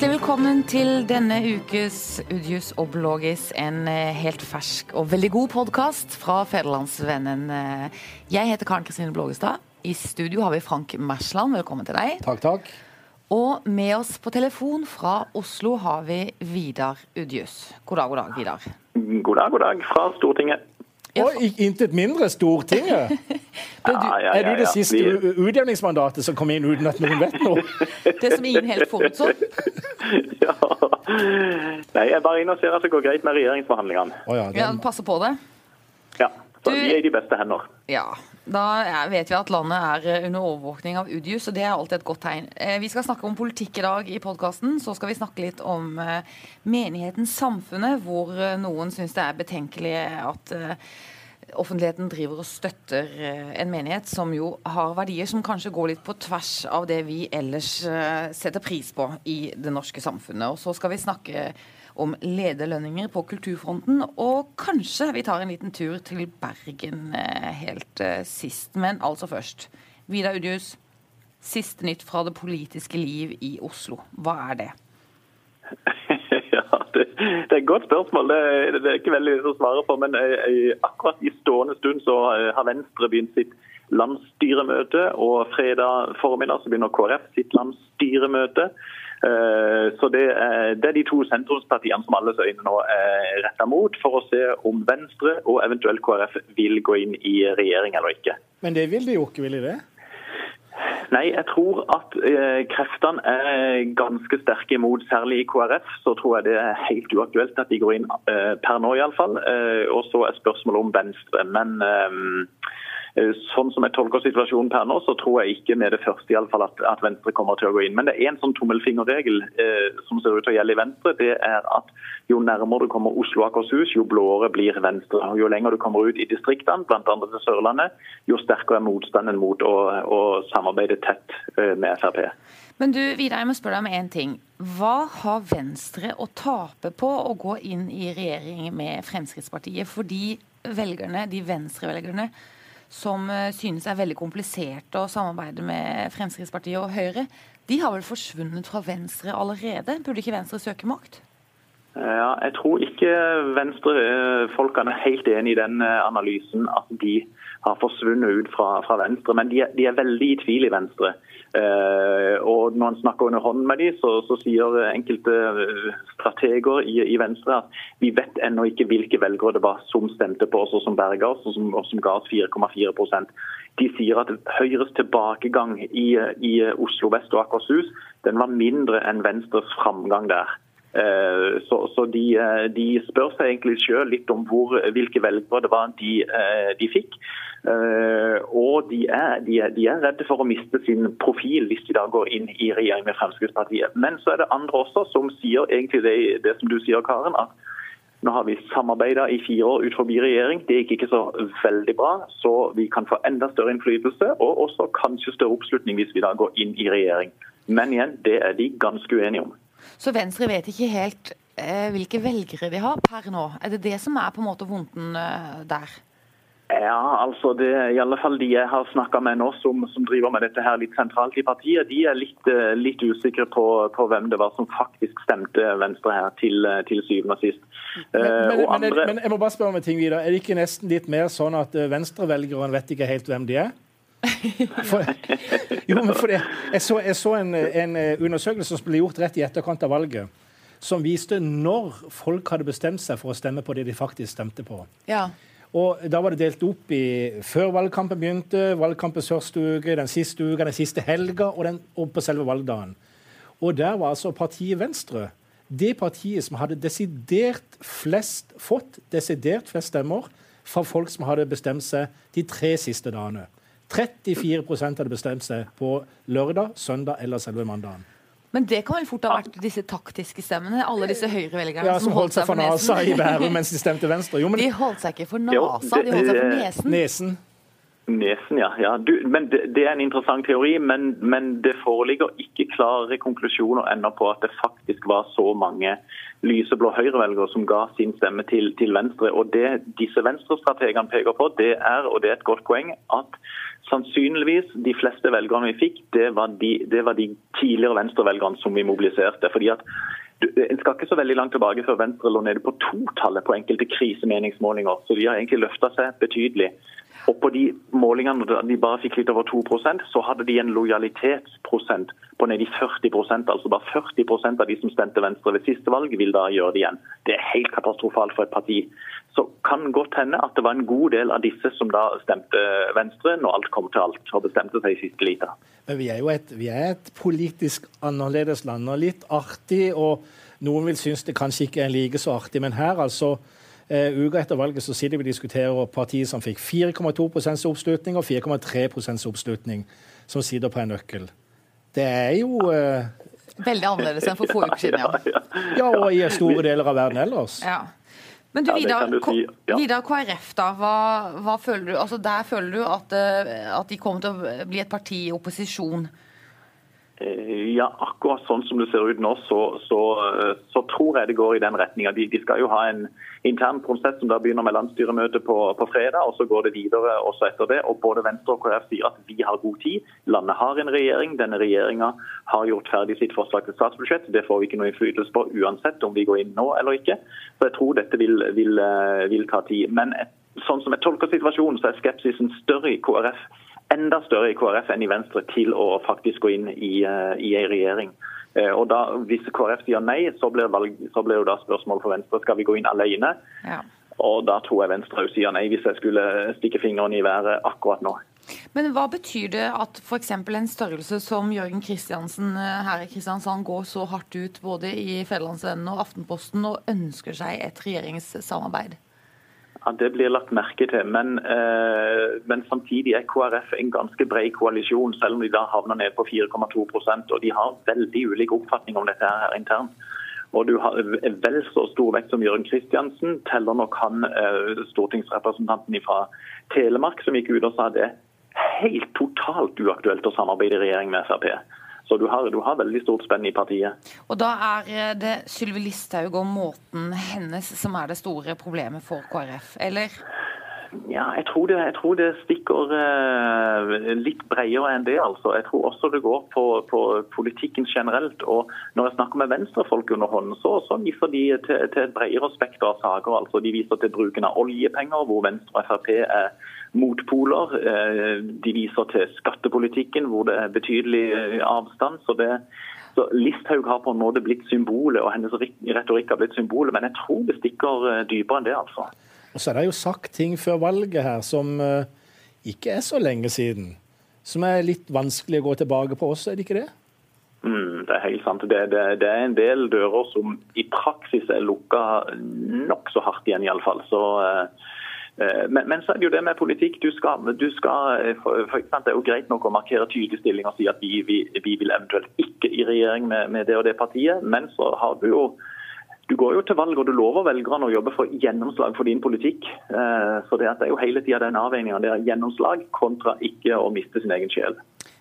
Hjertelig velkommen til denne ukes Udius Oblogis, en eh, helt fersk og veldig god podkast fra Federlandsvennen. Eh, Jeg heter Karen Kristine Blågestad. I studio har vi Frank Mersland. Velkommen til deg. Takk, takk. Og med oss på telefon fra Oslo har vi Vidar Udjus. God dag, god dag, Vidar. God dag, god dag fra Stortinget. Ja, Og intet mindre Stortinget. Er du, er du det siste utjevningsmandatet som kom inn uten at noen vet noe? Det som ingen helt forutså. Ja. Nei, jeg bare inne og ser at det går greit med regjeringsforhandlingene. Oh, ja, Ja, passer på det. Ja, så Du- vi er i de beste hender. Ja, da vet vi at landet er eh, under overvåkning av Udius, og det er alltid et godt tegn. Eh, Vi skal snakke om politikk i dag i podkasten. Så skal vi snakke litt om eh, menigheten Samfunnet, hvor noen syns det er betenkelig at offentligheten driver og støtter en menighet som jo har verdier som kanskje går litt på tvers av det vi ellers setter pris på i det norske samfunnet. Og så skal vi snakke om lederlønninger på kulturfronten, og kanskje vi tar en liten tur til Bergen eh, helt eh, sist. Men altså først. Vidar Udius, siste nytt fra det politiske liv i Oslo. Hva er det? Ja, det, det er et godt spørsmål. Det, det er ikke veldig å svare på. Men eh, akkurat i stående stund så har Venstre begynt sitt landsstyremøte. Og fredag formiddag så begynner KrF sitt landsstyremøte. Eh, Så det er, det er de to sentrumspartiene som alles øyne nå er retta mot, for å se om Venstre og eventuelt KrF vil gå inn i regjering eller ikke. men det vil de jo ikke, vil de det? Nei, jeg tror at eh, kreftene er ganske sterke imot, særlig i KrF. Så tror jeg det er helt uaktuelt at de går inn eh, per nå, iallfall. Eh, og så er spørsmålet om Venstre. Men sånn som jeg tolker situasjonen per nå, så tror jeg ikke med det første i alle fall at, at Venstre kommer til å gå inn. Men det er en sånn tommelfingerregel eh, som ser ut til å gjelde i Venstre. Det er at jo nærmere du kommer Oslo og Akershus, jo blåere blir Venstre. Og jo lenger du kommer ut i distriktene, bl.a. til Sørlandet, jo sterkere er motstanden mot å, å samarbeide tett eh, med Frp. Men du, Vidar, jeg må spørre deg om én ting. Hva har Venstre å tape på å gå inn i regjering med Fremskrittspartiet? Fordi velgerne, de venstrevelgerne som eh, synes er veldig komplisert å samarbeide med Fremskrittspartiet og Høyre, de har vel forsvunnet fra Venstre allerede? Burde ikke Venstre søke makt? Ja, jeg tror ikke Venstre-folkene er helt enig i den eh, analysen at de har forsvunnet ut fra, fra Venstre. Men de er, de er veldig i tvil i Venstre. Eh, og når en snakker under hånden med dem, så, så sier enkelte eh, strateger i, i Venstre at vi vet ennå ikke hvilke velgere det var som stemte på oss og som berga oss, og som, og som ga oss 4,4 De sier at Høyres tilbakegang i, i Oslo vest og Akershus den var mindre enn Venstres framgang der. Eh, Så, de, eh, de spør seg egentlig sjøl litt om hvor, hvilke velgere det var de, eh, de fikk. Og de er, de, er, de er redde for å miste sin profil hvis de da går inn i regjering med Fremskrittspartiet. Men så er det andre også som sier egentlig det, det som du sier, Karen. at nå har vi samarbeida i fire år ut forbi regjering. Det gikk ikke så veldig bra. Så vi kan få enda større innflytelse, og også kanskje større oppslutning hvis vi da går inn i regjering. Men igjen, det er de ganske uenige om. Så Venstre vet ikke helt eh, hvilke velgere de har per nå. Er det det som er på en måte vondten eh, der? Ja, altså det i alle fall de jeg har snakka med nå som, som driver med dette her litt sentralt i partiet, de er litt, eh, litt usikre på, på hvem det var som faktisk stemte Venstre her til, eh, til syvende og sist. Men, Eh, men, og andre- men jeg må bare spørre om en ting videre. Er det ikke nesten litt mer sånn at eh, venstrevelgerne vet ikke helt hvem de er? For, jo, men for det, jeg så, jeg så en, en eh, undersøkelse som ble gjort rett i etterkant av valget, som viste når folk hadde bestemt seg for å stemme på det de faktisk stemte på. Ja. Og Da var det delt opp i før valgkampen begynte, valgkampens første uke, den siste uka, den siste helga og, den, og på selve valgdagen. Og der var altså partiet Venstre det partiet som hadde desidert flest, fått desidert flest stemmer fra folk som hadde bestemt seg de tre siste dagene. 34 hadde bestemt seg på lørdag, søndag eller selve mandagen. Men det kan vel fort ha vært disse taktiske stemmene? Alle disse høyrevelgerne Ja, Som holdt seg for nesa i Bærum mens de stemte Venstre. Jo, men De holdt seg ikke for nasa, de holdt seg for nesen. nesen Nesen, ja. ja. Du, men det, det, er en interessant teori, men, men, det foreligger ikke klare konklusjoner ennå på at det faktisk var så mange lyseblå høyrevelgere som ga sin stemme til, til Venstre. Og Det disse venstrestrategene peker på, det er, og det er et godt poeng, at sannsynligvis de fleste velgerne vi fikk, det var de, det var de tidligere venstrevelgerne som vi mobiliserte. fordi at en skal ikke så veldig langt tilbake før Venstre lå nede på totallet på enkelte krisemeningsmålinger. Så de har egentlig løfta seg betydelig. Og på de målingene da de bare fikk litt over 2% så hadde de en lojalitetsprosent på nedi 40% Altså bare 40% av de som stemte Venstre ved siste valg, vil da gjøre det igjen. Det er helt katastrofalt for et parti. Så kan godt hende at det var en god del av disse som da stemte Venstre, når alt kom til alt, og bestemte seg i siste lite. Men vi er jo et, er et politisk annerledes land, og litt artig. og Noen vil synes det kanskje ikke er like så artig, men her altså Uh, uka etter valget så sitter vi og diskuterer partiet som fikk 4,2% oppslutning og 4,3% oppslutning, som sitter på en nøkkel. Det er jo uh, Veldig annerledes enn for få uker siden, ja. ja, og i store deler av verden ellers. Ja. Men du, Vidar, du si. ja. Vidar KrF, da. Hva, hva, føler du? Altså, der føler du at, eh, at de kommer til å bli et parti i opposisjon? Eh, ja, akkurat sånn som det ser ut nå, så, så, eh, så tror jeg det går i den retninga. De, de, skal jo ha en intern prosess som da begynner med landsstyremøtet på, på, fredag, og så går det videre også etter det. og Både Venstre og KrF sier at vi har god tid. Landet har en regjering. Denne regjeringa har gjort ferdig sitt forslag til statsbudsjett. Det får vi ikke noe innflytelse på uansett om vi går inn nå eller ikke. Så jeg tror dette vil, vil, eh, vil ta tid. Men sånn som jeg tolker situasjonen, så er skepsisen større i KrF enda større i KrF enn i Venstre til å faktisk gå inn i, uh, i en regjering. Uh, og da, Hvis KrF sier nei, så blir, valg, så blir jo da spørsmålet for Venstre skal vi gå inn alene. Ja. Og Da tror jeg Venstre sier nei, hvis jeg skulle stikke fingeren i været akkurat nå. Men hva betyr det at f.eks. en størrelse som Jørgen Kristiansen eh, her i Kristiansand går så hardt ut både i Fedrelandsvennen og Aftenposten og ønsker seg et regjeringssamarbeid? Ja, Det blir lagt merke til. Men, eh, men, samtidig er KrF en ganske bred koalisjon, selv om de da havner ned på 4,2% og De har veldig ulik oppfatning om dette her internt. Og du har vel så stor vekt som Jørgen Kristiansen, teller nok han eh, stortingsrepresentanten fra Telemark, som gikk ut og sa det helt totalt uaktuelt å samarbeide i regjering med Frp. Så du har, du har, veldig stort spenn i partiet. Og da er eh, det Sylvi Listhaug og måten hennes som er det store problemet for KrF, eller? Ja, jeg tror det, jeg tror det stikker eh, litt bredere enn det. altså. Jeg tror også det går på, på politikken generelt. og Når jeg snakker med venstrefolk under hånden, så, så viser de til, til et bredere spekter av saker. altså De viser til bruken av oljepenger, hvor Venstre og Frp er motpoler. Eh, de viser til skattepolitikken, hvor det er betydelig eh, avstand. så det så Listhaug har på en måte blitt symbolet, og hennes retorikk har blitt symbolet. Men jeg tror det stikker eh, dypere enn det, altså. Og så er det jo sagt ting før valget her som ikke er så lenge siden. Som er litt vanskelig å gå tilbake på også, er det ikke det? Mm, det er helt sant. Det, det, det, er en del dører som i praksis er lukka nokså hardt igjen, iallfall. Så Eh, men, men, så er det jo det med politikk. Du skal, du skal eh, for, for Det er jo greit nok å markere tydelig stilling og si at vi, vi, vi vil eventuelt ikke i regjering med, med, det og det partiet. Men så har du jo du går jo til valg og du lover velgerne å jobbe for gjennomslag for din politikk. Eh, så det er jo hele tida den avveininga. Er gjennomslag kontra ikke å miste sin egen sjel.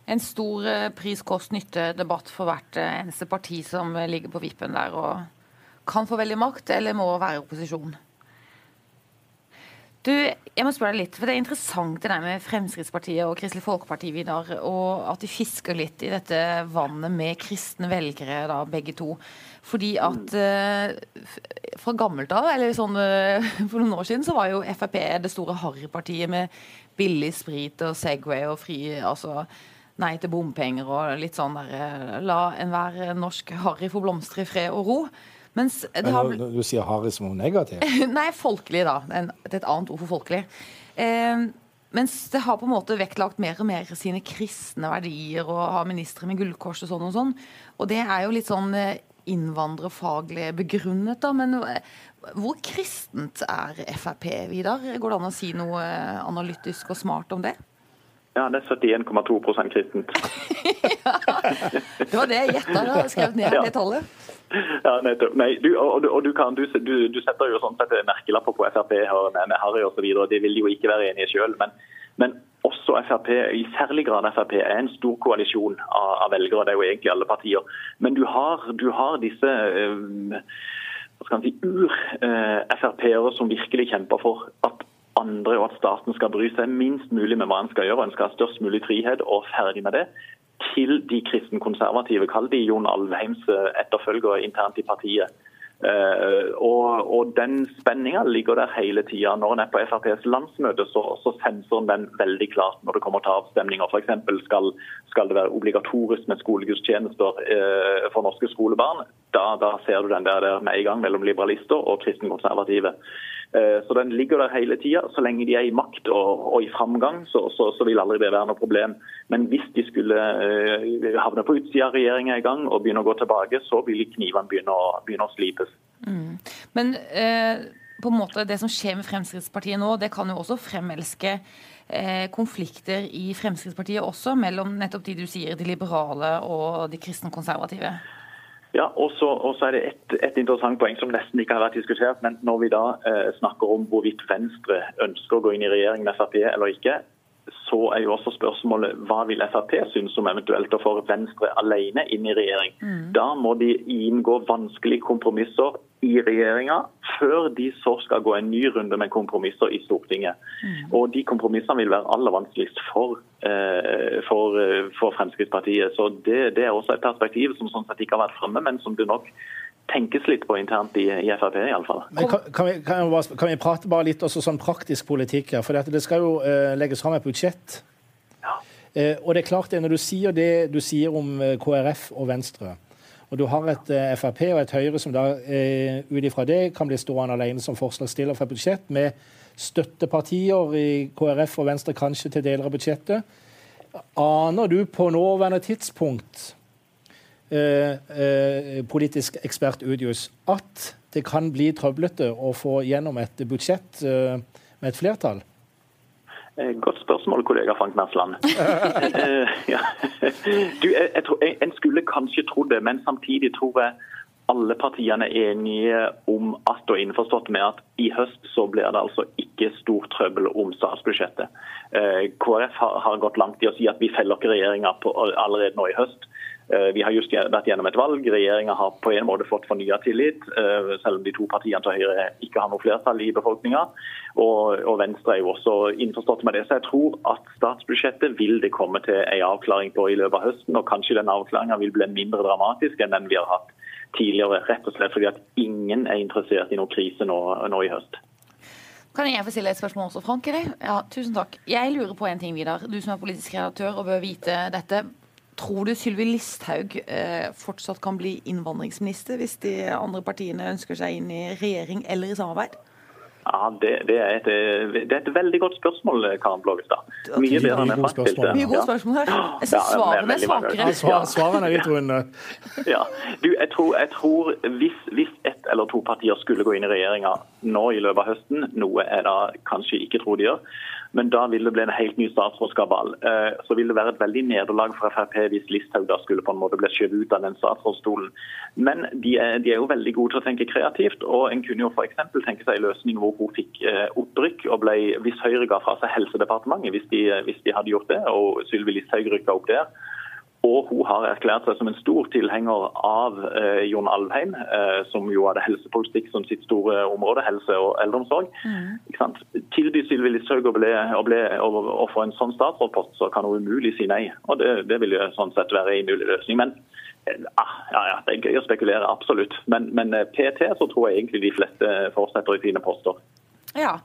En stor pris-kost-nytte-debatt for hvert eneste parti som ligger på vippen der og kan få veldig makt, eller må være opposisjon. Du, jeg må spørre deg litt, for Det er interessant det der med Fremskrittspartiet og Kristelig Folkeparti, Vidar, og at de fisker litt i dette vannet med kristne velgere, da, begge to. Fordi at uh, fra gammelt av, eller sånn uh, for noen år siden, så var jo Frp det store harrypartiet med billig sprit og Segway og fri altså nei til bompenger og litt sånn der uh, La enhver norsk harry få blomstre i fred og ro. Mens det har... Du sier harry som noe negativt? Nei, folkelig, da. Det er et annet ord for folkelig. Eh, mens det har på en måte vektlagt mer og mer sine kristne verdier og har ministre med gullkors og sånn og sånn. Og det er jo litt sånn eh, innvandrerfaglig begrunnet, da. Men eh, hvor kristent er Frp, Vidar? Går det an å si noe eh, analytisk og smart om det? Ja, det er 71,2 kristent. ja, det var det jeg gjetta da jeg skrev ned ja. det tallet. Ja, nettopp. Nei, du, og, og du, kan, du, du, setter jo sånn sett merkelapper på Frp med, med Harry osv. Det vil de jo ikke være enige sjøl. Men, Men også Frp, i særlig grad Frp, er en stor koalisjon av, av velgere. Det er jo egentlig alle partier. Men du har, har disse uh, si, ur-Frp-ere som virkelig kjemper for at andre og at staten skal bry seg minst mulig med hva en skal gjøre. En skal ha størst mulig frihet og ferdig med det. Til de kristenkonservative, kall de Jon Alvheims etterfølgere internt i partiet. Uh, og, og, Den spenninga ligger der hele tida. Når en er på FrPs landsmøte, så, så senser en den veldig klart når det kommer til avstemninger. F.eks. Skal, skal det være obligatorisk med skolegudstjenester uh, for norske skolebarn. Da, da, ser du den der, der med en gang mellom liberalister og kristenkonservative. Eh, så den ligger der hele tida. Så lenge de er i makt og, og i framgang, så, så, så, vil aldri det være noe problem. Men hvis de skulle uh, havne på utsida av regjeringa i gang og begynne å gå tilbake, så vil knivene begynne å, begynne å slipes. Mm. Men uh, på en måte det som skjer med Fremskrittspartiet nå, det kan jo også fremelske konflikter i Fremskrittspartiet også, mellom nettopp de du sier, de liberale og de kristne konservative? Ja, og så er det et, et, interessant poeng som nesten ikke har vært diskutert. men Når vi da eh, snakker om hvorvidt Venstre ønsker å gå inn i regjering med Frp eller ikke, så er jo også spørsmålet hva vil Frp synes om eventuelt å få Venstre alene inn i regjering. Mm. Da må de inngå vanskelige kompromisser i regjeringa, før de så skal gå en ny runde med kompromisser i Stortinget. Mm. Og De kompromissene vil være aller vanskeligst for, eh, for, eh, for Fremskrittspartiet. Så det, det, er også et perspektiv som sånn sett ikke har vært fremme, men som det nok tenkes litt på internt i, i Frp, iallfall. Kan, kan, vi, kan, kan vi prate bare litt også sånn praktisk politikk her? For dette, det skal jo uh, legges fram et budsjett. Ja. Uh, og det er klart det, Når du sier det du sier om uh, KrF og Venstre, og du har et uh, Frp og et Høyre som da uh, ut ifra det kan bli stående alene som forslagsstiller for et budsjett, med støttepartier i KrF og Venstre kanskje til deler av budsjettet. Aner du på nåværende tidspunkt Eh, eh, politisk ekspert Udius, at det kan bli trøblete å få gjennom et budsjett eh, med et flertall? Godt spørsmål, kollega Frank Mersland. ja. du, jeg, jeg tror, en skulle kanskje trodd det, men samtidig tror jeg alle partiene er enige om at og innforstått med at i høst så blir det altså ikke stort trøbbel om statsbudsjettet. KrF har, har gått langt i å si at vi feller ikke regjeringa allerede nå i høst. Eh, vi har just vært gjennom et valg. Regjeringa har på en måte fått fornya tillit, eh, selv om de to partiene til Høyre ikke har noe flertall i befolkninga. Og, Venstre er jo også innforstått med det. Så jeg tror at statsbudsjettet vil det komme til en avklaring på i løpet av høsten. Og kanskje den avklaringa vil bli mindre dramatisk enn den vi har hatt tidligere. Rett og slett fordi at ingen er interessert i noen krise nå, nå i høst. Kan jeg få stille et spørsmål også, Frank? Ja, tusen takk. Jeg lurer på en ting, Vidar. Du som er politisk redaktør og bør vite dette. Tror du Sylvi Listhaug eh, fortsatt kan bli innvandringsminister hvis de andre partiene ønsker seg inn i regjering eller i samarbeid? Ja, det, det, er et, det, er et, veldig godt spørsmål, Karen Blågestad. Mye bedre enn jeg framstilte. Mye gode spørsmål her. Jeg synes svarene er svakere. Ja, svarene er litt runde. Ja. Du, jeg tror, jeg tror hvis, hvis, ett eller to partier skulle gå inn i regjeringa nå i løpet av høsten, noe jeg da kanskje ikke tror de gjør, men da vil det bli en helt ny statsrådskabal. Eh, så vil det være et veldig nederlag for Frp hvis Listhaug da skulle på en måte bli skjøvet ut av den statsrådsstolen. Men de er, de er, jo veldig gode til å tenke kreativt. og En kunne jo f.eks. tenke seg en løsning hvor hun fikk eh, opprykk. og ble, Hvis Høyre ga fra seg Helsedepartementet, hvis de, hvis de hadde gjort det, og Sylvi Listhaug rykka opp der, og hun har erklært seg som en stor tilhenger av eh, Jon Alvheim, eh, som jo hadde helsepolitikk som sitt store område, helse og eldreomsorg. Mm. Tilby Sylvi Listhaug å, få en sånn statsrådpost, så kan hun umulig si nei. Og Det, det vil jo sånn sett være en mulig løsning. Men eh, ah, ja, ja, Det er gøy å spekulere, absolutt. Men, men eh, PT så tror jeg egentlig de fleste fortsetter i sine poster. Ja,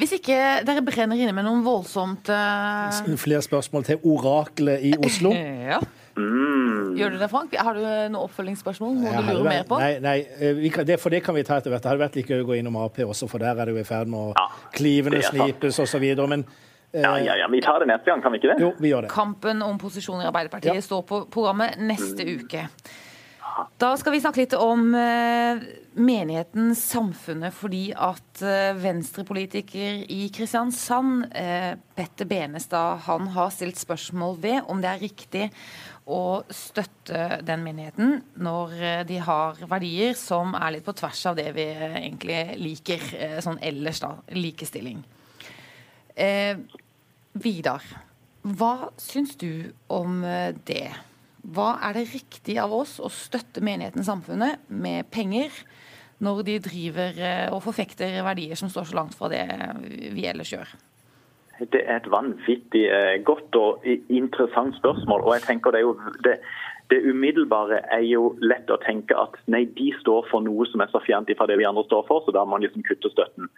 hvis ikke dere brenner inne med noen voldsomt uh... Flere spørsmål til oraklet i Oslo? ja. Mm. Gjør du det, Frank? Har du noen oppfølgingsspørsmål? Noe du lurer mer på? Nei, nei eh, kan, det, for det kan vi ta etter hvert. Det hadde vært like gøy å gå innom Ap også, for der er det jo i ferd med å ja, klivene snipes osv. Men ja, ja, ja, Vi tar det neste gang, kan vi ikke det? Jo, vi gjør det. Kampen om posisjoner i Arbeiderpartiet ja. står på programmet neste mm. uke. Da skal vi snakke litt om uh, menigheten Samfunnet, fordi at uh, venstrepolitiker i Kristiansand, uh, Petter Benestad, han har stilt spørsmål ved om det er riktig å støtte den menigheten når de har verdier som er litt på tvers av det vi egentlig liker sånn ellers, da. Likestilling. Vidar, hva syns du om eh, det? Hva er det riktig av oss å støtte menigheten Samfunnet med penger når de driver eh, og forfekter verdier som står så langt fra det vi ellers gjør? Det er et vanvittig eh, godt og interessant spørsmål. og jeg tenker det er jo det, det umiddelbare er jo lett å tenke at nei, de står for noe som er så fjernt fra det vi andre står for, så da må man liksom kutte støtten.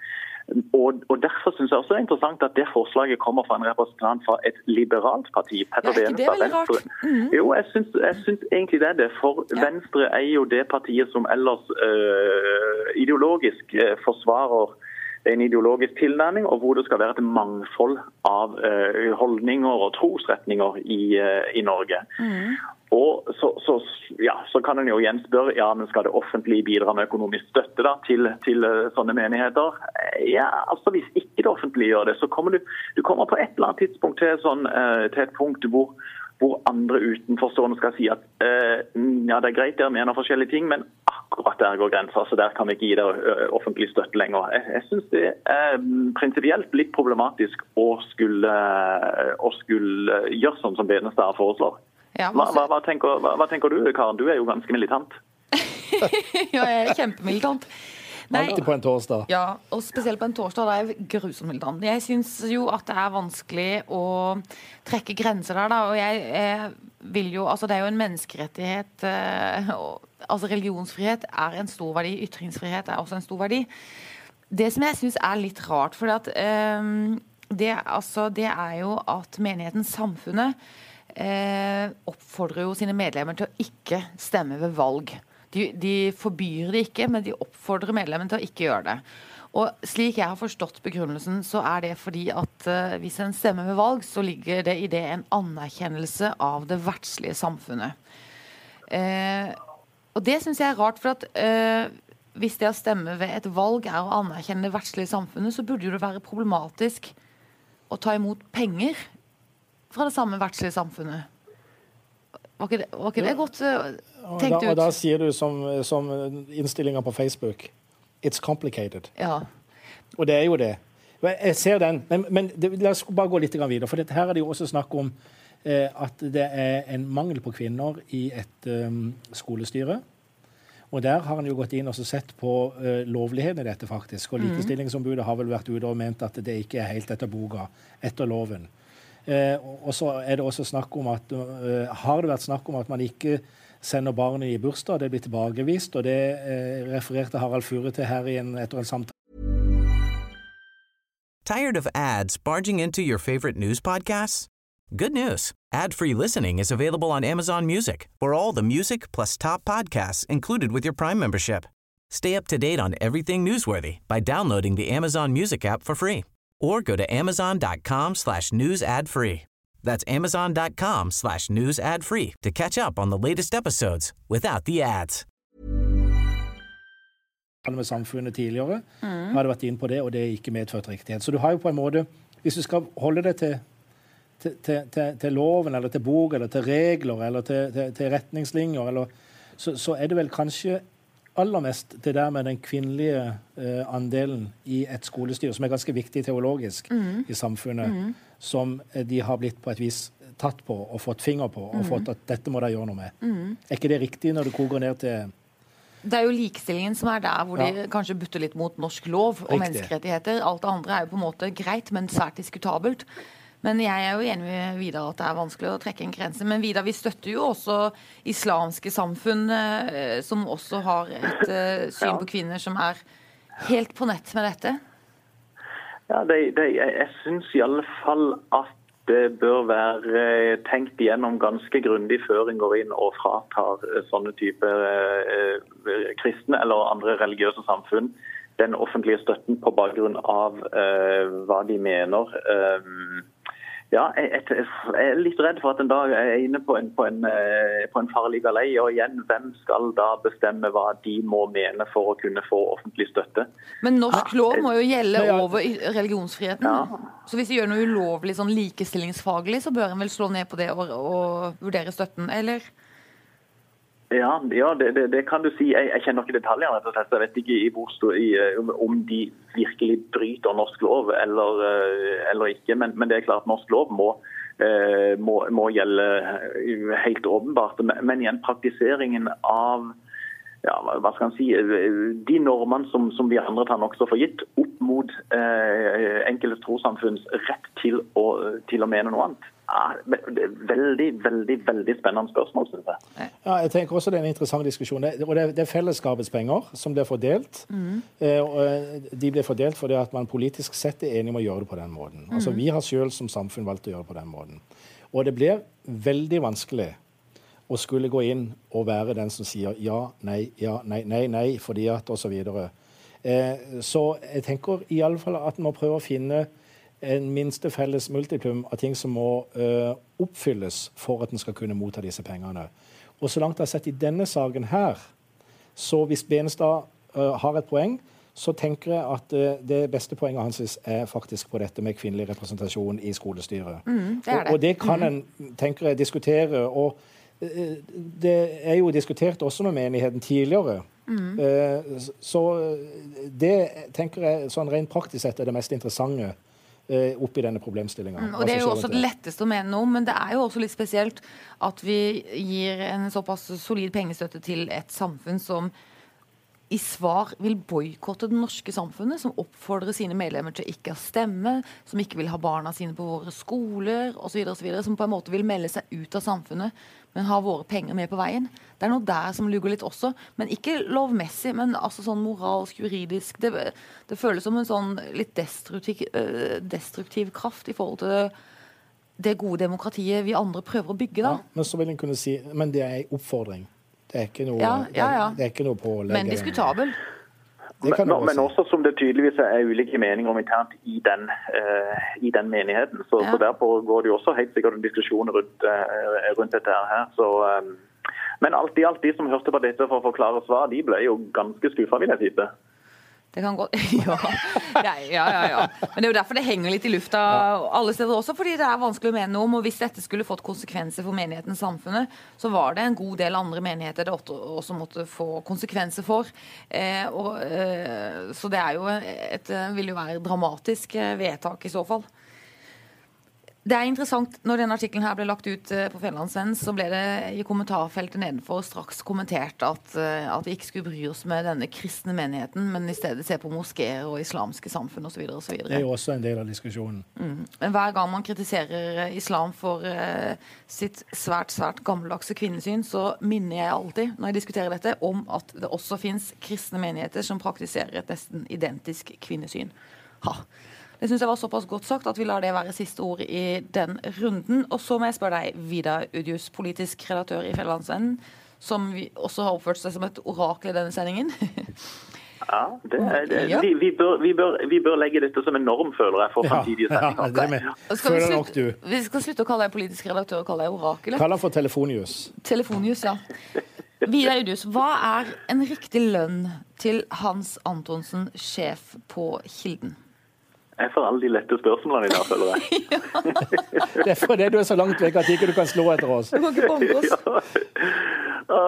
Og, og Derfor synes jeg også det er interessant at det forslaget kommer fra en representant fra et liberalt parti. Petter ja, det veldig rart? Mm. Jo, jeg syns, jeg syns, egentlig det er det. For ja. Venstre er jo det partiet som ellers øh, ideologisk øh, forsvarer en ideologisk tilnærming, og hvor det skal være et mangfold av uh, holdninger og trosretninger i, uh, i Norge. Mm. Og så, så, ja, så, kan en jo igjen spørre ja, men skal det offentlige bidra med økonomisk støtte da, til, til uh, sånne menigheter. Ja, altså Hvis ikke det offentlige gjør det, så kommer du, du kommer på et eller annet tidspunkt til, sånn, til et punkt hvor hvor andre utenforstående skal si at uh, ja, det er greit dere mener forskjellige ting, men akkurat der går grensa, så der kan vi ikke gi dere offentlig støtte lenger. Jeg, jeg syns det er prinsipielt litt problematisk å skulle, å skulle gjøre sånn som Benestad foreslår. Ja, hva, hva, hva, tenker, hva, tenker, du, Karen? Du er jo ganske militant. ja, jeg er kjempemilitant. Alltid på en torsdag. Ja, og spesielt på en torsdag. Da er jeg grusomt militant. Jeg syns jo at det er vanskelig å trekke grenser der, da. Og jeg, jeg vil jo Altså, det er jo en menneskerettighet eh, Altså, religionsfrihet er en stor verdi. Ytringsfrihet er også en stor verdi. Det som jeg syns er litt rart, for eh, det, altså, det er jo at menigheten Samfunnet eh, oppfordrer jo sine medlemmer til å ikke stemme ved valg. De, de, forbyr det ikke, men de oppfordrer medlemmene til å ikke gjøre det. Og Slik jeg har forstått begrunnelsen, så er det fordi at uh, hvis en stemmer ved valg, så ligger det i det en anerkjennelse av det verdslige samfunnet. Uh, og det syns jeg er rart, for at uh, hvis det å stemme ved et valg er å anerkjenne det verdslige samfunnet, så burde det være problematisk å ta imot penger fra det samme verdslige samfunnet. Var ikke det, var ikke det godt uh, tenkt ut? Og da sier du som, som innstillinga på Facebook It's complicated. Ja. Og det er jo det. Jeg ser den, men, men det, la oss bare gå litt videre. For her er det jo også snakk om eh, at det er en mangel på kvinner i et um, skolestyre. Og Der har han jo gått inn og sett på uh, lovligheten i dette. faktisk. Og mm. Likestillingsombudet har vel vært ute og ment at det ikke er helt etter boka, etter loven. Eh, og så er det også snakk om at eh, Har det vært snakk om at man ikke sender barnet i bursdag? Det blir tilbakevist, og det eh, refererte Harald Fure til her i en, etter en samtale. Tired of ads barging into your favorite news podcasts? Good news. Ad-free listening is available on Amazon Music for all the music plus top podcasts included with your Prime membership. Stay up to date on everything newsworthy by downloading the Amazon Music app for free or go to amazon.com slash news ad free. That's amazon.com slash news ad free to catch up on the latest episodes without the ads. med samfunnet tidligere, mm. hadde vært inn på det, og det er ikke medført riktighet. Så du har jo på en måte, hvis du skal holde det til, til, til, til loven, eller til bok, eller til regler, eller til, retningslinjer, eller, så, så er det vel kanskje aller mest det der med den kvinnelige uh, andelen i et skolestyre, som er ganske viktig teologisk mm. i samfunnet, mm. som eh, de har blitt på et vis tatt på og fått finger på, og mm. fått at dette må de gjøre noe med. Mm. Er ikke det riktig når det koker ned til det er jo likestillingen som er der hvor ja. de kanskje butter litt mot norsk lov og Riktig. menneskerettigheter. Alt det andre er jo på en måte greit, men svært diskutabelt. Men jeg er jo enig med Vidar at det er vanskelig å trekke en grense. Men Vidar, vi støtter jo også islamske samfunn eh, som også har et uh, syn på kvinner som er helt på nett med dette. Ja, det, det, Jeg syns i alle fall at det bør være tenkt igjennom ganske grundig før en går inn og fratar sånne typer eh, kristne eller andre religiøse samfunn den offentlige støtten på bakgrunn av eh, hva de mener. Eh, ja, jeg, jeg, er litt redd for at en dag er inne på en, på en, eh, på en farlig galei. Og igjen, hvem skal da bestemme hva de må mene for å kunne få offentlig støtte? Men norsk lov må jo gjelde over religionsfriheten. Ja. Så hvis de gjør noe ulovlig sånn likestillingsfaglig, så bør en vel slå ned på det og, og vurdere støtten, eller? Ja, ja det, det, det, kan du si. Jeg, jeg kjenner ikke detaljene. Jeg vet ikke i hvor, i, om de virkelig bryter norsk lov eller, eller ikke. Men, men, det er klart norsk lov må, må, må gjelde helt åpenbart. Men igjen, praktiseringen av ja, hva skal si, de normene som, som vi andre tar nokså for gitt, opp mot eh, enkelte trossamfunns rett til å, til å mene noe annet. Ja, det er veldig, veldig veldig spennende spørsmål, synes jeg. Ja, jeg tenker også Det er en interessant diskusjon. Det, og det, det er fellesskapets penger som blir fordelt. Mm. Eh, de blir fordelt fordi at man politisk sett er enig om å gjøre det på den måten. Mm. Altså Vi har selv som samfunn valgt å gjøre det på den måten. Og det blir veldig vanskelig å skulle gå inn og være den som sier ja, nei, ja, nei, nei, nei, fordi at osv. Så, videre. eh, så jeg tenker i alle fall at man må prøve å finne en minste felles multiplum av ting som må uh, oppfylles for at en skal kunne motta disse pengene. Og så langt jeg har sett i denne saken her, så hvis Benestad uh, har et poeng, så tenker jeg at uh, det beste poenget hans er faktisk på dette med kvinnelig representasjon i skolestyret. Mm, det og, og, det kan mm. en tenker jeg, diskutere. og det er jo diskutert også med menigheten tidligere. Mm. Så det tenker jeg sånn rent praktisk sett er det mest interessante eh, i denne problemstillinga. Mm, og Det er jo også det letteste å mene noe, men det er jo også litt spesielt at vi gir en såpass solid pengestøtte til et samfunn som i svar vil boikotte det norske samfunnet, som oppfordrer sine medlemmer til ikke å stemme, som ikke vil ha barna sine på våre skoler osv., som på en måte vil melde seg ut av samfunnet, men ha våre penger med på veien. Det er noe der som lugger litt også, men ikke lovmessig, men altså sånn moralsk, juridisk. Det, det føles som en sånn litt destruktiv, uh, destruktiv kraft i forhold til det gode demokratiet vi andre prøver å bygge. da. Ja, men så vil en kunne si, men det er en oppfordring. Det er ikke noe, ja, ja, ja. Det, det er ikke noe pålegg. Men diskutabel. Men, men, også som det tydeligvis er ulike meninger om internt i den, uh, i den menigheten. Så, ja. så Derfor går det jo også helt sikkert en diskusjon rundt, uh, rundt dette her. Så, um, men alt i alt, de som hørte på dette for å forklare svar, de ble jo ganske skuffa, vil jeg tippe. Det kan gå ja. Ja, ja, ja. Men det er jo derfor det henger litt i lufta alle steder også, fordi det er vanskelig å mene noe om. Og hvis dette skulle fått konsekvenser for menigheten samfunnet, så var det en god del andre menigheter det også måtte få konsekvenser for. Eh, og, eh, så det er jo et, vil jo være dramatisk eh, vedtak i så fall. Det er interessant, når denne artikkelen her ble lagt ut eh, på Fjellandsvennen, så ble det i kommentarfeltet nedenfor straks kommentert at, eh, at, vi ikke skulle bry oss med denne kristne menigheten, men i stedet se på moskeer og islamske samfunn osv. Det er jo også en del av diskusjonen. Mm. Hver gang man kritiserer islam for uh, sitt svært svært gammeldagse kvinnesyn, så minner jeg alltid når jeg diskuterer dette, om at det også fins kristne menigheter som praktiserer et nesten identisk kvinnesyn. Ha. Det syns jeg var såpass godt sagt at vi lar det være siste ord i den runden. Og så må jeg spørre deg, Vidar Udius, politisk redaktør i Fjellandsvennen, som også har oppført seg som et orakel i denne sendingen. Ja, det det, vi, vi, bør, vi, bør, vi, bør, legge dette som en norm, føler jeg, for framtidige sendinger. Ja, ja, skal vi, slutte, vi skal slutte å kalle deg politisk redaktør og kalle deg orakel. Kall deg for Telefonius. Telefonius, ja. Vidar Udius, hva er en riktig lønn til Hans Antonsen, sjef på Kilden? Jeg får alle de lette spørsmålene i dag, føler jeg. det er fordi du er så langt vekk at ikke du kan slå etter oss. Du kan ikke banke oss. ja.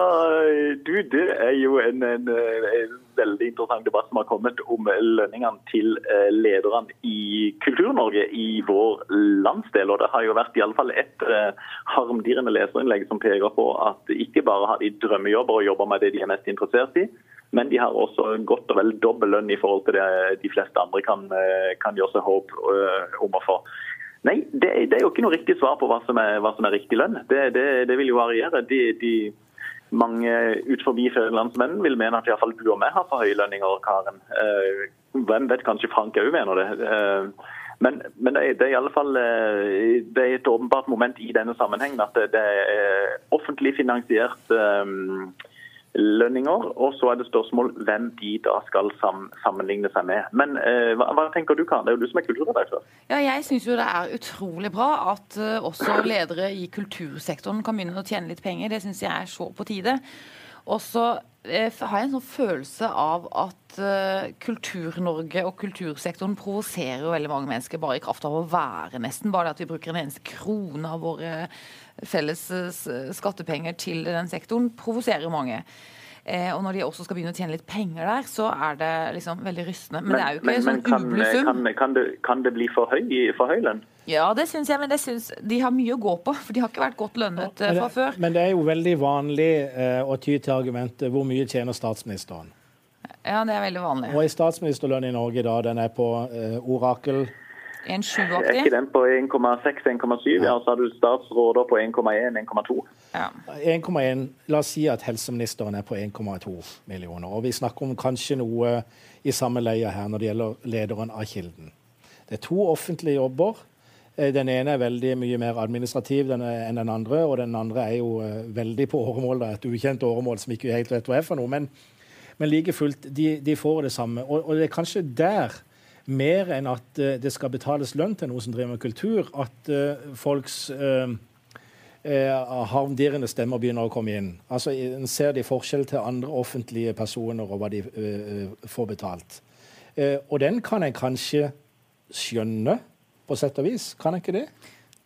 du, det er jo en, en, en, veldig interessant debatt som har kommet om lønningene til eh, lederne i Kultur-Norge i vår landsdel. Og det har jo vært i alle fall et uh, harmdirrende leserinnlegg som peker på at ikke bare har de drømmejobber og jobber med det de er mest interessert i, men de har også godt og vel dobbel lønn i forhold til det de fleste andre kan, eh, kan gjøre seg håp eh, om å få. Nei, det, det, er jo ikke noe riktig svar på hva som er, hva som er riktig lønn. Det, det, det, vil jo variere. De, de mange utenfor forbi vil mene at iallfall du og meg har for høye lønninger, Karen. Eh, hvem vet, kanskje Frank òg mener det. Men, men det, er, i alle fall det er et åpenbart moment i denne sammenhengen at det, er offentlig finansiert lønninger. Og så er det spørsmål hvem de da skal sam sammenligne seg med. Men eh, hva, hva, tenker du, Karen? Det er jo du som er kulturredaktør. Ja, jeg syns jo det er utrolig bra at uh, også ledere i kultursektoren kan begynne å tjene litt penger. Det syns jeg er så på tide. Og så eh, har jeg en sånn følelse av at uh, Kultur-Norge og kultursektoren provoserer jo veldig mange mennesker bare i kraft av å være, nesten. Bare det at vi bruker en eneste krone av våre felles skattepenger til den sektoren, provoserer mange. Eh, og når de også skal begynne å tjene litt penger der, så er det liksom veldig rystende. Men, men det er jo ikke men, sånn kan, ublusum. Kan, kan, det, kan det bli for høy, for høy lønn? Ja, det syns jeg, men det synes, de har mye å gå på. For de har ikke vært godt lønnet ja, fra før. Men det er jo veldig vanlig eh, å ty til argumentet hvor mye tjener statsministeren? Ja, det er veldig vanlig. Og i statsministerlønn i Norge da, den er på eh, orakel 1,7-aktig? Er ikke den på 1,6-1,7? Ja. så har du statsråder på 1,1-1,2. Ja. 1,1, La oss si at helseministeren er på 1,2 millioner. Og vi snakker om kanskje noe i samme leie her når det gjelder lederen av Kilden. Det er to offentlige jobber. Eh, den ene er veldig mye mer administrativ enn den andre, og den andre er jo eh, veldig på åremål. Et ukjent åremål som ikke helt vet hva er for noe. Men, men like fullt, de, de, får det samme. Og, og det er kanskje der mer enn at uh, det skal betales lønn til noen som driver med kultur, at uh, folks uh, havndirrende stemmer begynner å komme inn. Altså, En ser de forskjell til andre offentlige personer og hva de får betalt. og den kan en kanskje skjønne, på sett og vis. Kan en ikke det?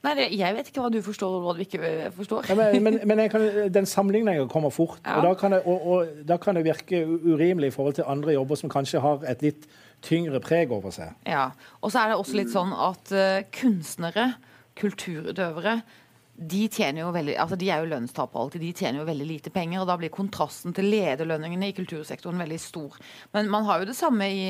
Nei, Jeg vet ikke hva du forstår og hva du ikke forstår. Ja, men, men, men kan, den sammenligningen kommer fort. Ja. Og, da kan det, og, og, da kan det virke urimelig i forhold til andre jobber som kanskje har et litt tyngre preg over seg. Ja, Og så er det også litt sånn at uh, kunstnere, kulturutøvere, de tjener jo veldig, altså de er jo lønnstapere alltid, de tjener jo veldig lite penger. og Da blir kontrasten til lederlønningene i kultursektoren veldig stor. Men man har jo det samme i,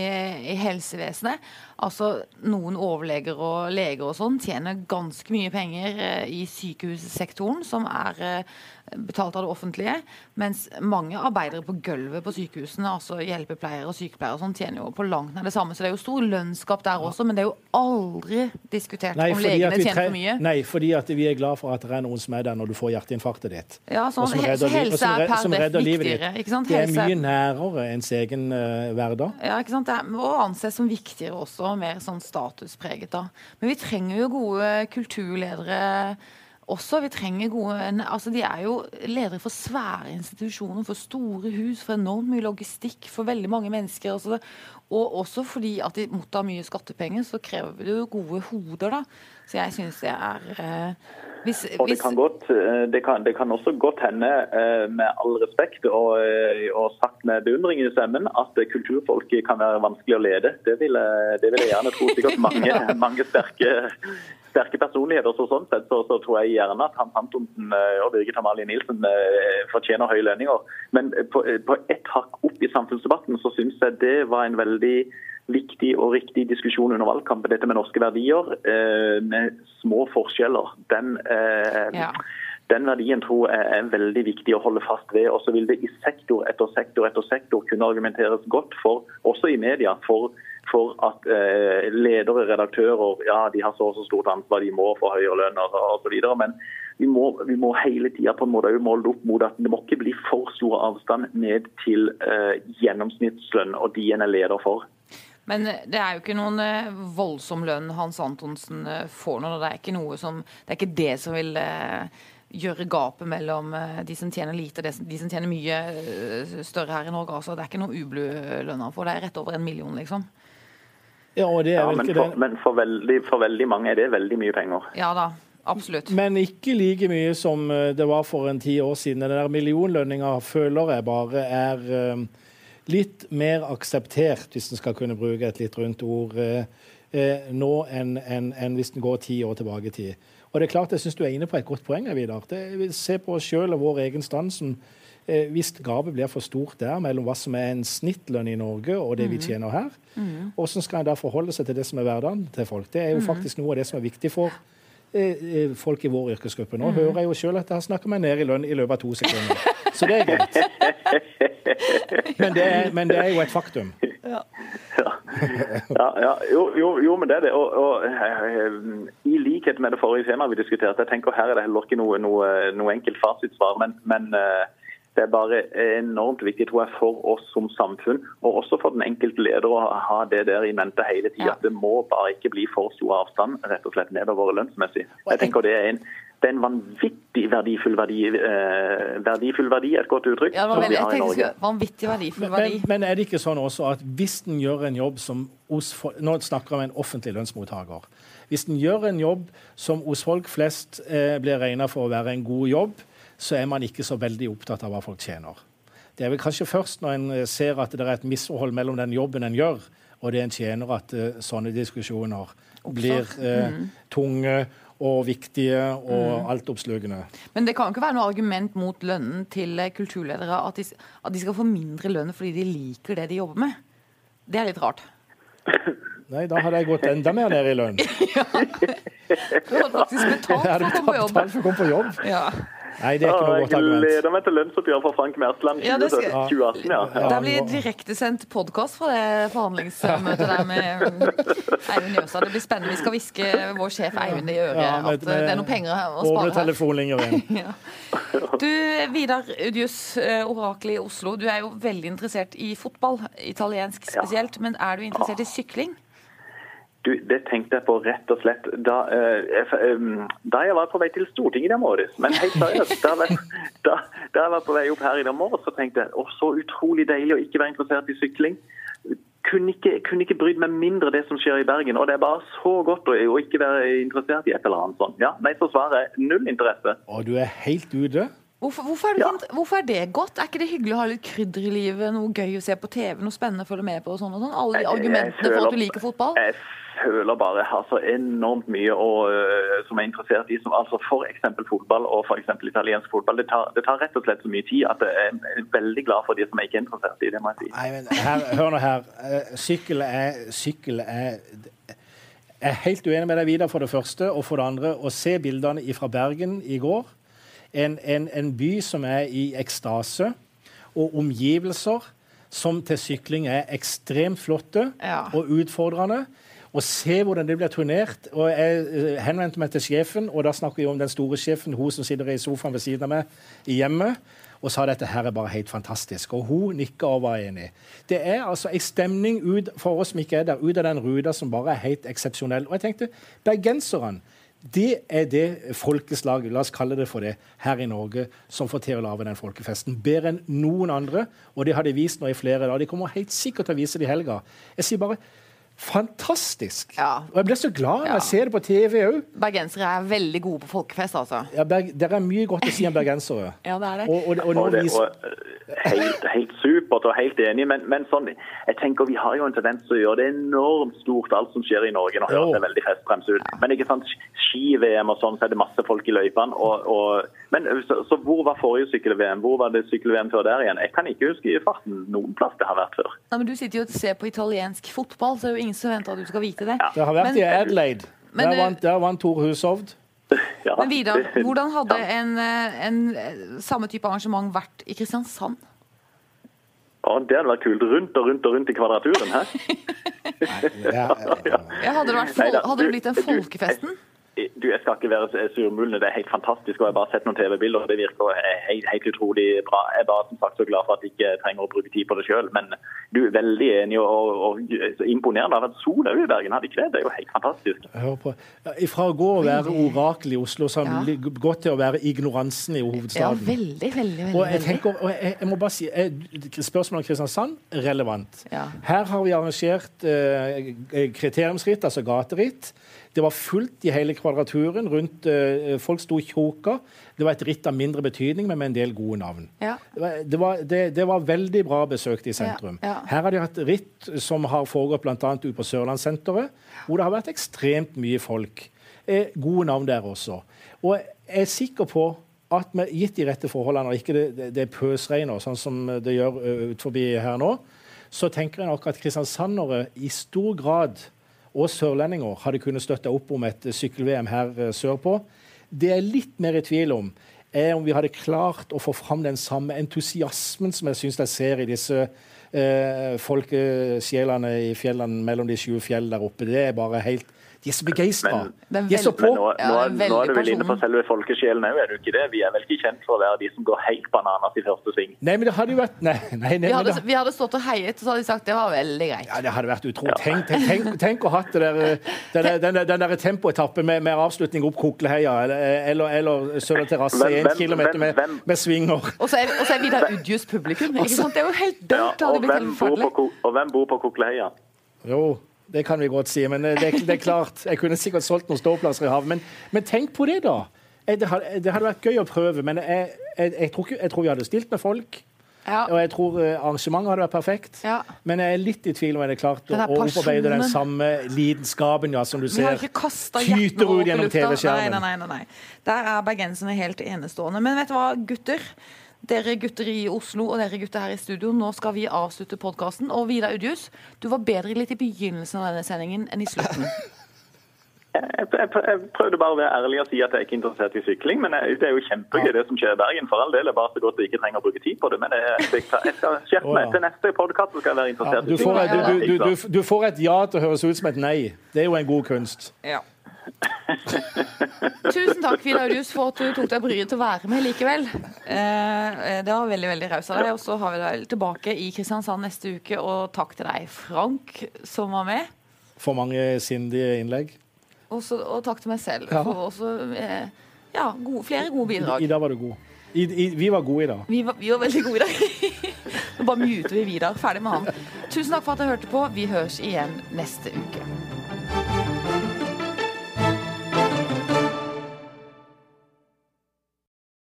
i helsevesenet. Altså Noen overleger og leger og sånn tjener ganske mye penger eh, i sykehussektoren, som er eh, betalt av det offentlige. Mens mange arbeidere på gulvet på sykehusene, altså hjelpepleiere og sykepleiere, og sånn, tjener jo på langt nær det samme. Så det er jo stor lønnsgap der også, men det er jo aldri diskutert nei, om legene tjener for mye. Nei, fordi at vi er glad for at det er noen som er der når du får hjerteinfarktet ditt. Ja, sånn, redder, helse er per def viktigere. Ikke sant? Det er mye nærere ens egen uh, hverdag. Ja, ikke sant? Det er, og anses som viktigere også, mer sånn statuspreget da. Men vi trenger jo gode kulturledere også. Vi trenger gode altså De er jo ledere for svære institusjoner, for store hus, for enormt mye logistikk, for veldig mange mennesker. Altså. Og også fordi at de mottar mye skattepenger, så krever det jo gode hoder, da. Så jeg syns det er eh, hvis, og det kan, godt, eh, det, kan, det kan, også godt hende, eh, med all respekt og, eh, og sagt med beundring i stemmen, at kulturfolk kan være vanskelig å lede. Det vil, det vil jeg gjerne tro. Sikkert mange, mange sterke sterke personligheter. Så sånn sett så, så, tror jeg gjerne at Hans Antonsen eh, og Birgit Amalie Nilsen eh, fortjener høye lønninger. Men eh, på, på ett hakk opp i samfunnsdebatten så syns jeg det var en veldig viktig og riktig diskusjon under valgkampen. Dette med norske verdier, med små forskjeller. Den, ja. den verdien tror jeg er veldig viktig å holde fast ved. Og så vil det i sektor etter sektor etter sektor kunne argumenteres godt for, også i media, for for at eh, ledere, redaktører, ja, de har så og så stort ansvar, de må få høyere lønn osv. Men vi må, vi må hele tida måle opp mot at det må ikke bli for stor avstand ned til eh, gjennomsnittslønn og de en er leder for. Men eh, det er jo ikke noen eh, voldsom lønn Hans Antonsen eh, får nå. Det er ikke noe som, det er ikke det som vil gjøre gapet mellom de som tjener lite og de som tjener mye større her i Norge. Altså, det er ikke noe ublu lønn han får. Det er rett over en million, liksom. Ja, ja men, for, men for, veldig, for, veldig, mange er det veldig mye penger. Ja da, absolutt. Men ikke like mye som eh, det var for en ti år siden. Den der millionlønninga føler jeg bare er um, litt mer akseptert, hvis en skal kunne bruke et litt rundt ord, uh, nå enn en, en hvis en går ti år tilbake i tid. Og det er klart, Jeg syns du er inne på et godt poeng. Vidar. Se på oss sjøl og vår egen stand. som Eh, hvis gapet blir for stort der mellom hva som er en snittlønn i Norge og det vi mm. tjener her, mm. hvordan skal en da forholde seg til det som er hverdagen til folk? Det er jo mm. faktisk noe av det som er viktig for eh, eh, folk i vår yrkesgruppe. Nå mm. hører jeg jo sjøl at jeg har snakka meg ned i lønn i løpet av to sekunder. Så det er greit. Men det er, men det er jo et faktum. Ja. ja, ja. Jo, jo, jo, men det er det. Og, og, I likhet med det forrige temaet vi diskuterte, jeg tenker her er det heller ikke noe, noe, noe enkelt fasitsvar. Men, men uh, det er bare enormt viktig tror jeg, for oss som samfunn, og også for den enkelte leder, å ha det der i mente hele tida. Ja. Det må bare ikke bli for stor avstand rett og slett nedover lønnsmessig. Jeg tenker Det er en det er en vanvittig verdifull verdi, eh, verdifull verdi, et godt uttrykk, Ja, var som vi har i Norge. vanvittig verdifull verdi. men er det ikke sånn også at hvis den gjør en jobb som hos Nå snakker vi om en offentlig lønnsmottaker. Hvis den gjør en jobb som hos folk flest eh, blir regna for å være en god jobb, så er man ikke så veldig opptatt av hva folk tjener. Det er vel kanskje først når en eh, ser at det er et misforhold mellom den jobben en gjør, og det en tjener, at uh, sånne diskusjoner blir eh, tunge og viktige og altoppslukende. Men det kan ikke være noe argument mot lønnen til kulturledere at de, at de skal få mindre lønn fordi de liker det de jobber med. Det er litt rart. Nei, da hadde jeg gått enda mer ned i lønn. Du hadde faktisk betalt for å komme på jobb. Ja. Nei, det er ikke noe jeg godt argument. gleder meg til lønnsoppgjøret for Frank Mersland Ja, det skal- 2018. Ja. Ja. Det blir direktesendt podkast fra det forhandlingsmøtet der med Eivind Jøsa. Det blir spennende. Vi skal hviske vår sjef Eivind i øret Ja, at eh, det er noe penger å spare telefonlinjer igjen. Ja. Du, Vidar Udjus, eh, orakel i Oslo. Du er jo veldig interessert i fotball, italiensk spesielt. Men er du interessert i sykling? Du, Det tenkte jeg på rett og slett da, jeg- da jeg var på vei til Stortinget i dag morges. Men helt seriøst, da, da, da jeg var på vei opp her i dag morges, så tenkte jeg å, så utrolig deilig å ikke være interessert i sykling. Kunne ikke, kunne ikke brydd meg mindre det som skjer i Bergen. Og det er bare så godt å, å ikke være interessert i et eller annet sånt. Ja, nei, så svarer jeg null interesse. Og du er helt ute. Hvorfor, hvorfor, er du, Ja. hvorfor er det godt? Er ikke det hyggelig å ha litt krydder i livet? Noe gøy å se på TV, noe spennende å følge med på? og sånn og sånn? Alle de argumentene føler, for at du liker fotball? Jeg føler bare jeg har så enormt mye å, øh, som er interessert i. Som, altså F.eks. fotball og for eksempel italiensk fotball. Det tar, det tar rett og slett så mye tid at jeg er veldig glad for de som er ikke er interessert i. det må jeg si. Nei, men her, hør nå her. Eh, Sykkel er, sykkel er Jeg er helt uenig med deg, Vidar, for det første. Og for det andre, å se bildene fra Bergen i går. En, en, en by som er i ekstase, og omgivelser som til sykling er ekstremt flotte Ja. og utfordrende. Og se hvordan det blir turnert. Og Jeg eh, henvendte meg til sjefen, og da snakker vi om den store sjefen, hun som sitter i sofaen ved siden av meg i hjemmet, og sa dette her er bare helt fantastisk. Og hun nikka og var enig. Det er altså en stemning ut for oss som ikke er der, ut av den ruta som bare er helt eksepsjonell. Og jeg tenkte, bergenserne det er det folkeslaget, la oss kalle det for det, her i Norge, som får til å lage den folkefesten. Bedre enn noen andre. Og det har de vist nå i flere dager. De kommer helt sikkert til å vise det i helga. Jeg sier bare fantastisk. Ja. Og jeg blir så glad når Ja. jeg ser det på TV òg. Bergensere er veldig gode på folkefest, altså. Ja, det er mye godt å si om bergensere. Ja, det er det. Og, og, og Og det, øh, helt, helt supert og helt enig, men, men sånn, jeg tenker vi har jo en tendens til å gjøre det enormt stort, alt som skjer i Norge. Nå høres det veldig festbrems ut. Men ikke sant, ski-VM og sånn, så er det masse folk i løypene. Og, og, men så, så hvor var forrige sykkel-VM? Hvor var det sykkel-VM før der igjen? Jeg kan ikke huske i farten noen plass det har vært før. Nei, men Du sitter jo og ser på italiensk fotball, så det er jo ingen som venter at du skal vite det. Det har vært Men- i Adelaide. Men, Der vant, der vant Tor Hushovd. Ja, Men Vidar, hvordan hadde ja. en, eh, en eh, samme type arrangement vært i Kristiansand? Ja, det hadde vært kult. Rundt og rundt og rundt i kvadraturen. Hæ? Ja, ja, ja. Ja, hadde, det vært fol hadde det blitt en du- folkefesten? Du, Jeg skal ikke være surmulende, det er helt fantastisk. og Jeg har bare sett noen TV-bilder, og det virker helt, helt utrolig bra. Jeg er bare som sagt så glad for at jeg ikke trenger å bruke tid på det sjøl. Men du er veldig enig og, og, og imponerende. Det har vært sol òg i Bergen, hadde ikke det? Det er jo helt fantastisk. Hør på. Fra å gå og være orakel i Oslo, så har Ja. gått til å være ignoransen i Ja, hovedstaden. veldig, veldig. veldig, Og jeg tenker, og jeg, jeg må bare si, jeg, Spørsmålet om Kristiansand relevant. Ja. Her har vi arrangert eh, kriteriumsritt, altså gateritt. Det var fullt i hele kvadraturen. rundt, uh, Folk sto i tjoka. Det var et ritt av mindre betydning, men med en del gode navn. Ja. Det var, det, det, var veldig bra besøkt i sentrum. Ja, ja. Her har de hatt ritt som har foregått bl.a. ute på Sørlandssenteret, hvor det har vært ekstremt mye folk. Eh, gode navn der også. Og jeg er sikker på at med, gitt de rette forholdene, og ikke det, det, pøsregner sånn som det gjør uh, ut forbi her nå, så tenker jeg nok at kristiansandere i stor grad og sørlendinger hadde kunnet støtte opp om et sykkel-VM her eh, sørpå. Det jeg er litt mer i tvil om, er om vi hadde klart å få fram den samme entusiasmen som jeg syns jeg ser i disse eh, folkesjelene i fjellene mellom de sju fjell der oppe. Det er bare helt De er så begeistra. Men- De er så på. Men nå, Ja, nå, er nå er du vel inne på selve folkesjelen òg, er du ikke det? Vi er vel ikke kjent for å være de som går helt bananas i første sving. Nei, men det hadde jo vært Nei, nei, nei Vi hadde, vi hadde stått og heiet, og så hadde de sagt det var veldig greit. ja, det hadde vært utrolig. Tenk, tenk, tenk, tenk å hatt det der, eh, den, den, den der tempoetappen med, med avslutning opp Kokleheia eller, eller, eller Søndre terrasse, i én kilometer med, med svinger. Og så er, og så er Vidar Udjus publikum. Ikke sant? Det er jo helt Ja, dødt. Det og, hvem på, og hvem bor på Kokleheia? Jo, det kan vi godt si, men eh, det, det er klart. Jeg kunne sikkert solgt noen ståplasser i havet. Men, men tenk på det, da. Eh, Det hadde, det hadde vært gøy å prøve, men jeg, jeg, jeg, tror, jeg tror vi hadde stilt med folk. Ja. Og jeg tror eh, arrangementet hadde vært perfekt. Ja. Men jeg er litt i tvil om jeg hadde klart å opparbeide den samme lidenskapen ja, som du ser tyter ut gjennom TV-skjermen. Der er bergenserne helt enestående. Men vet du hva, gutter? Dere gutter i Oslo og dere gutter her i studio, nå skal vi avslutte podkasten. Og Vidar Udjus, du var bedre litt i begynnelsen av denne sendingen enn i slutten. Jeg, jeg, jeg prøvde bare å være ærlig og si at jeg er ikke interessert i sykling. Men jeg, det er jo kjempegøy det som skjer i Bergen. For all del er bare så godt at jeg ikke trenger å bruke tid på det. Men jeg, skal skjerpe meg. Til neste podkast skal jeg være interessert du, i sykling. du, du, du, du, du får et ja til å høres ut som et nei. Det er jo en god kunst. Ja. Tusen takk, Vidar Udjus, for at du tok deg bryet til å være med likevel. Eh, det var veldig veldig raust av deg. Og så har vi deg tilbake i Kristiansand neste uke. Og takk til deg, Frank, som var med. For mange sindige innlegg. Også, og takk til meg selv Ja. for også eh, ja, gode, flere gode bidrag. I dag var du god. I, i, vi var gode i dag. Vi var, vi var veldig gode i dag. Nå bare muter vi Vidar. Ferdig med han. Tusen takk for at dere hørte på. Vi høres igjen neste uke.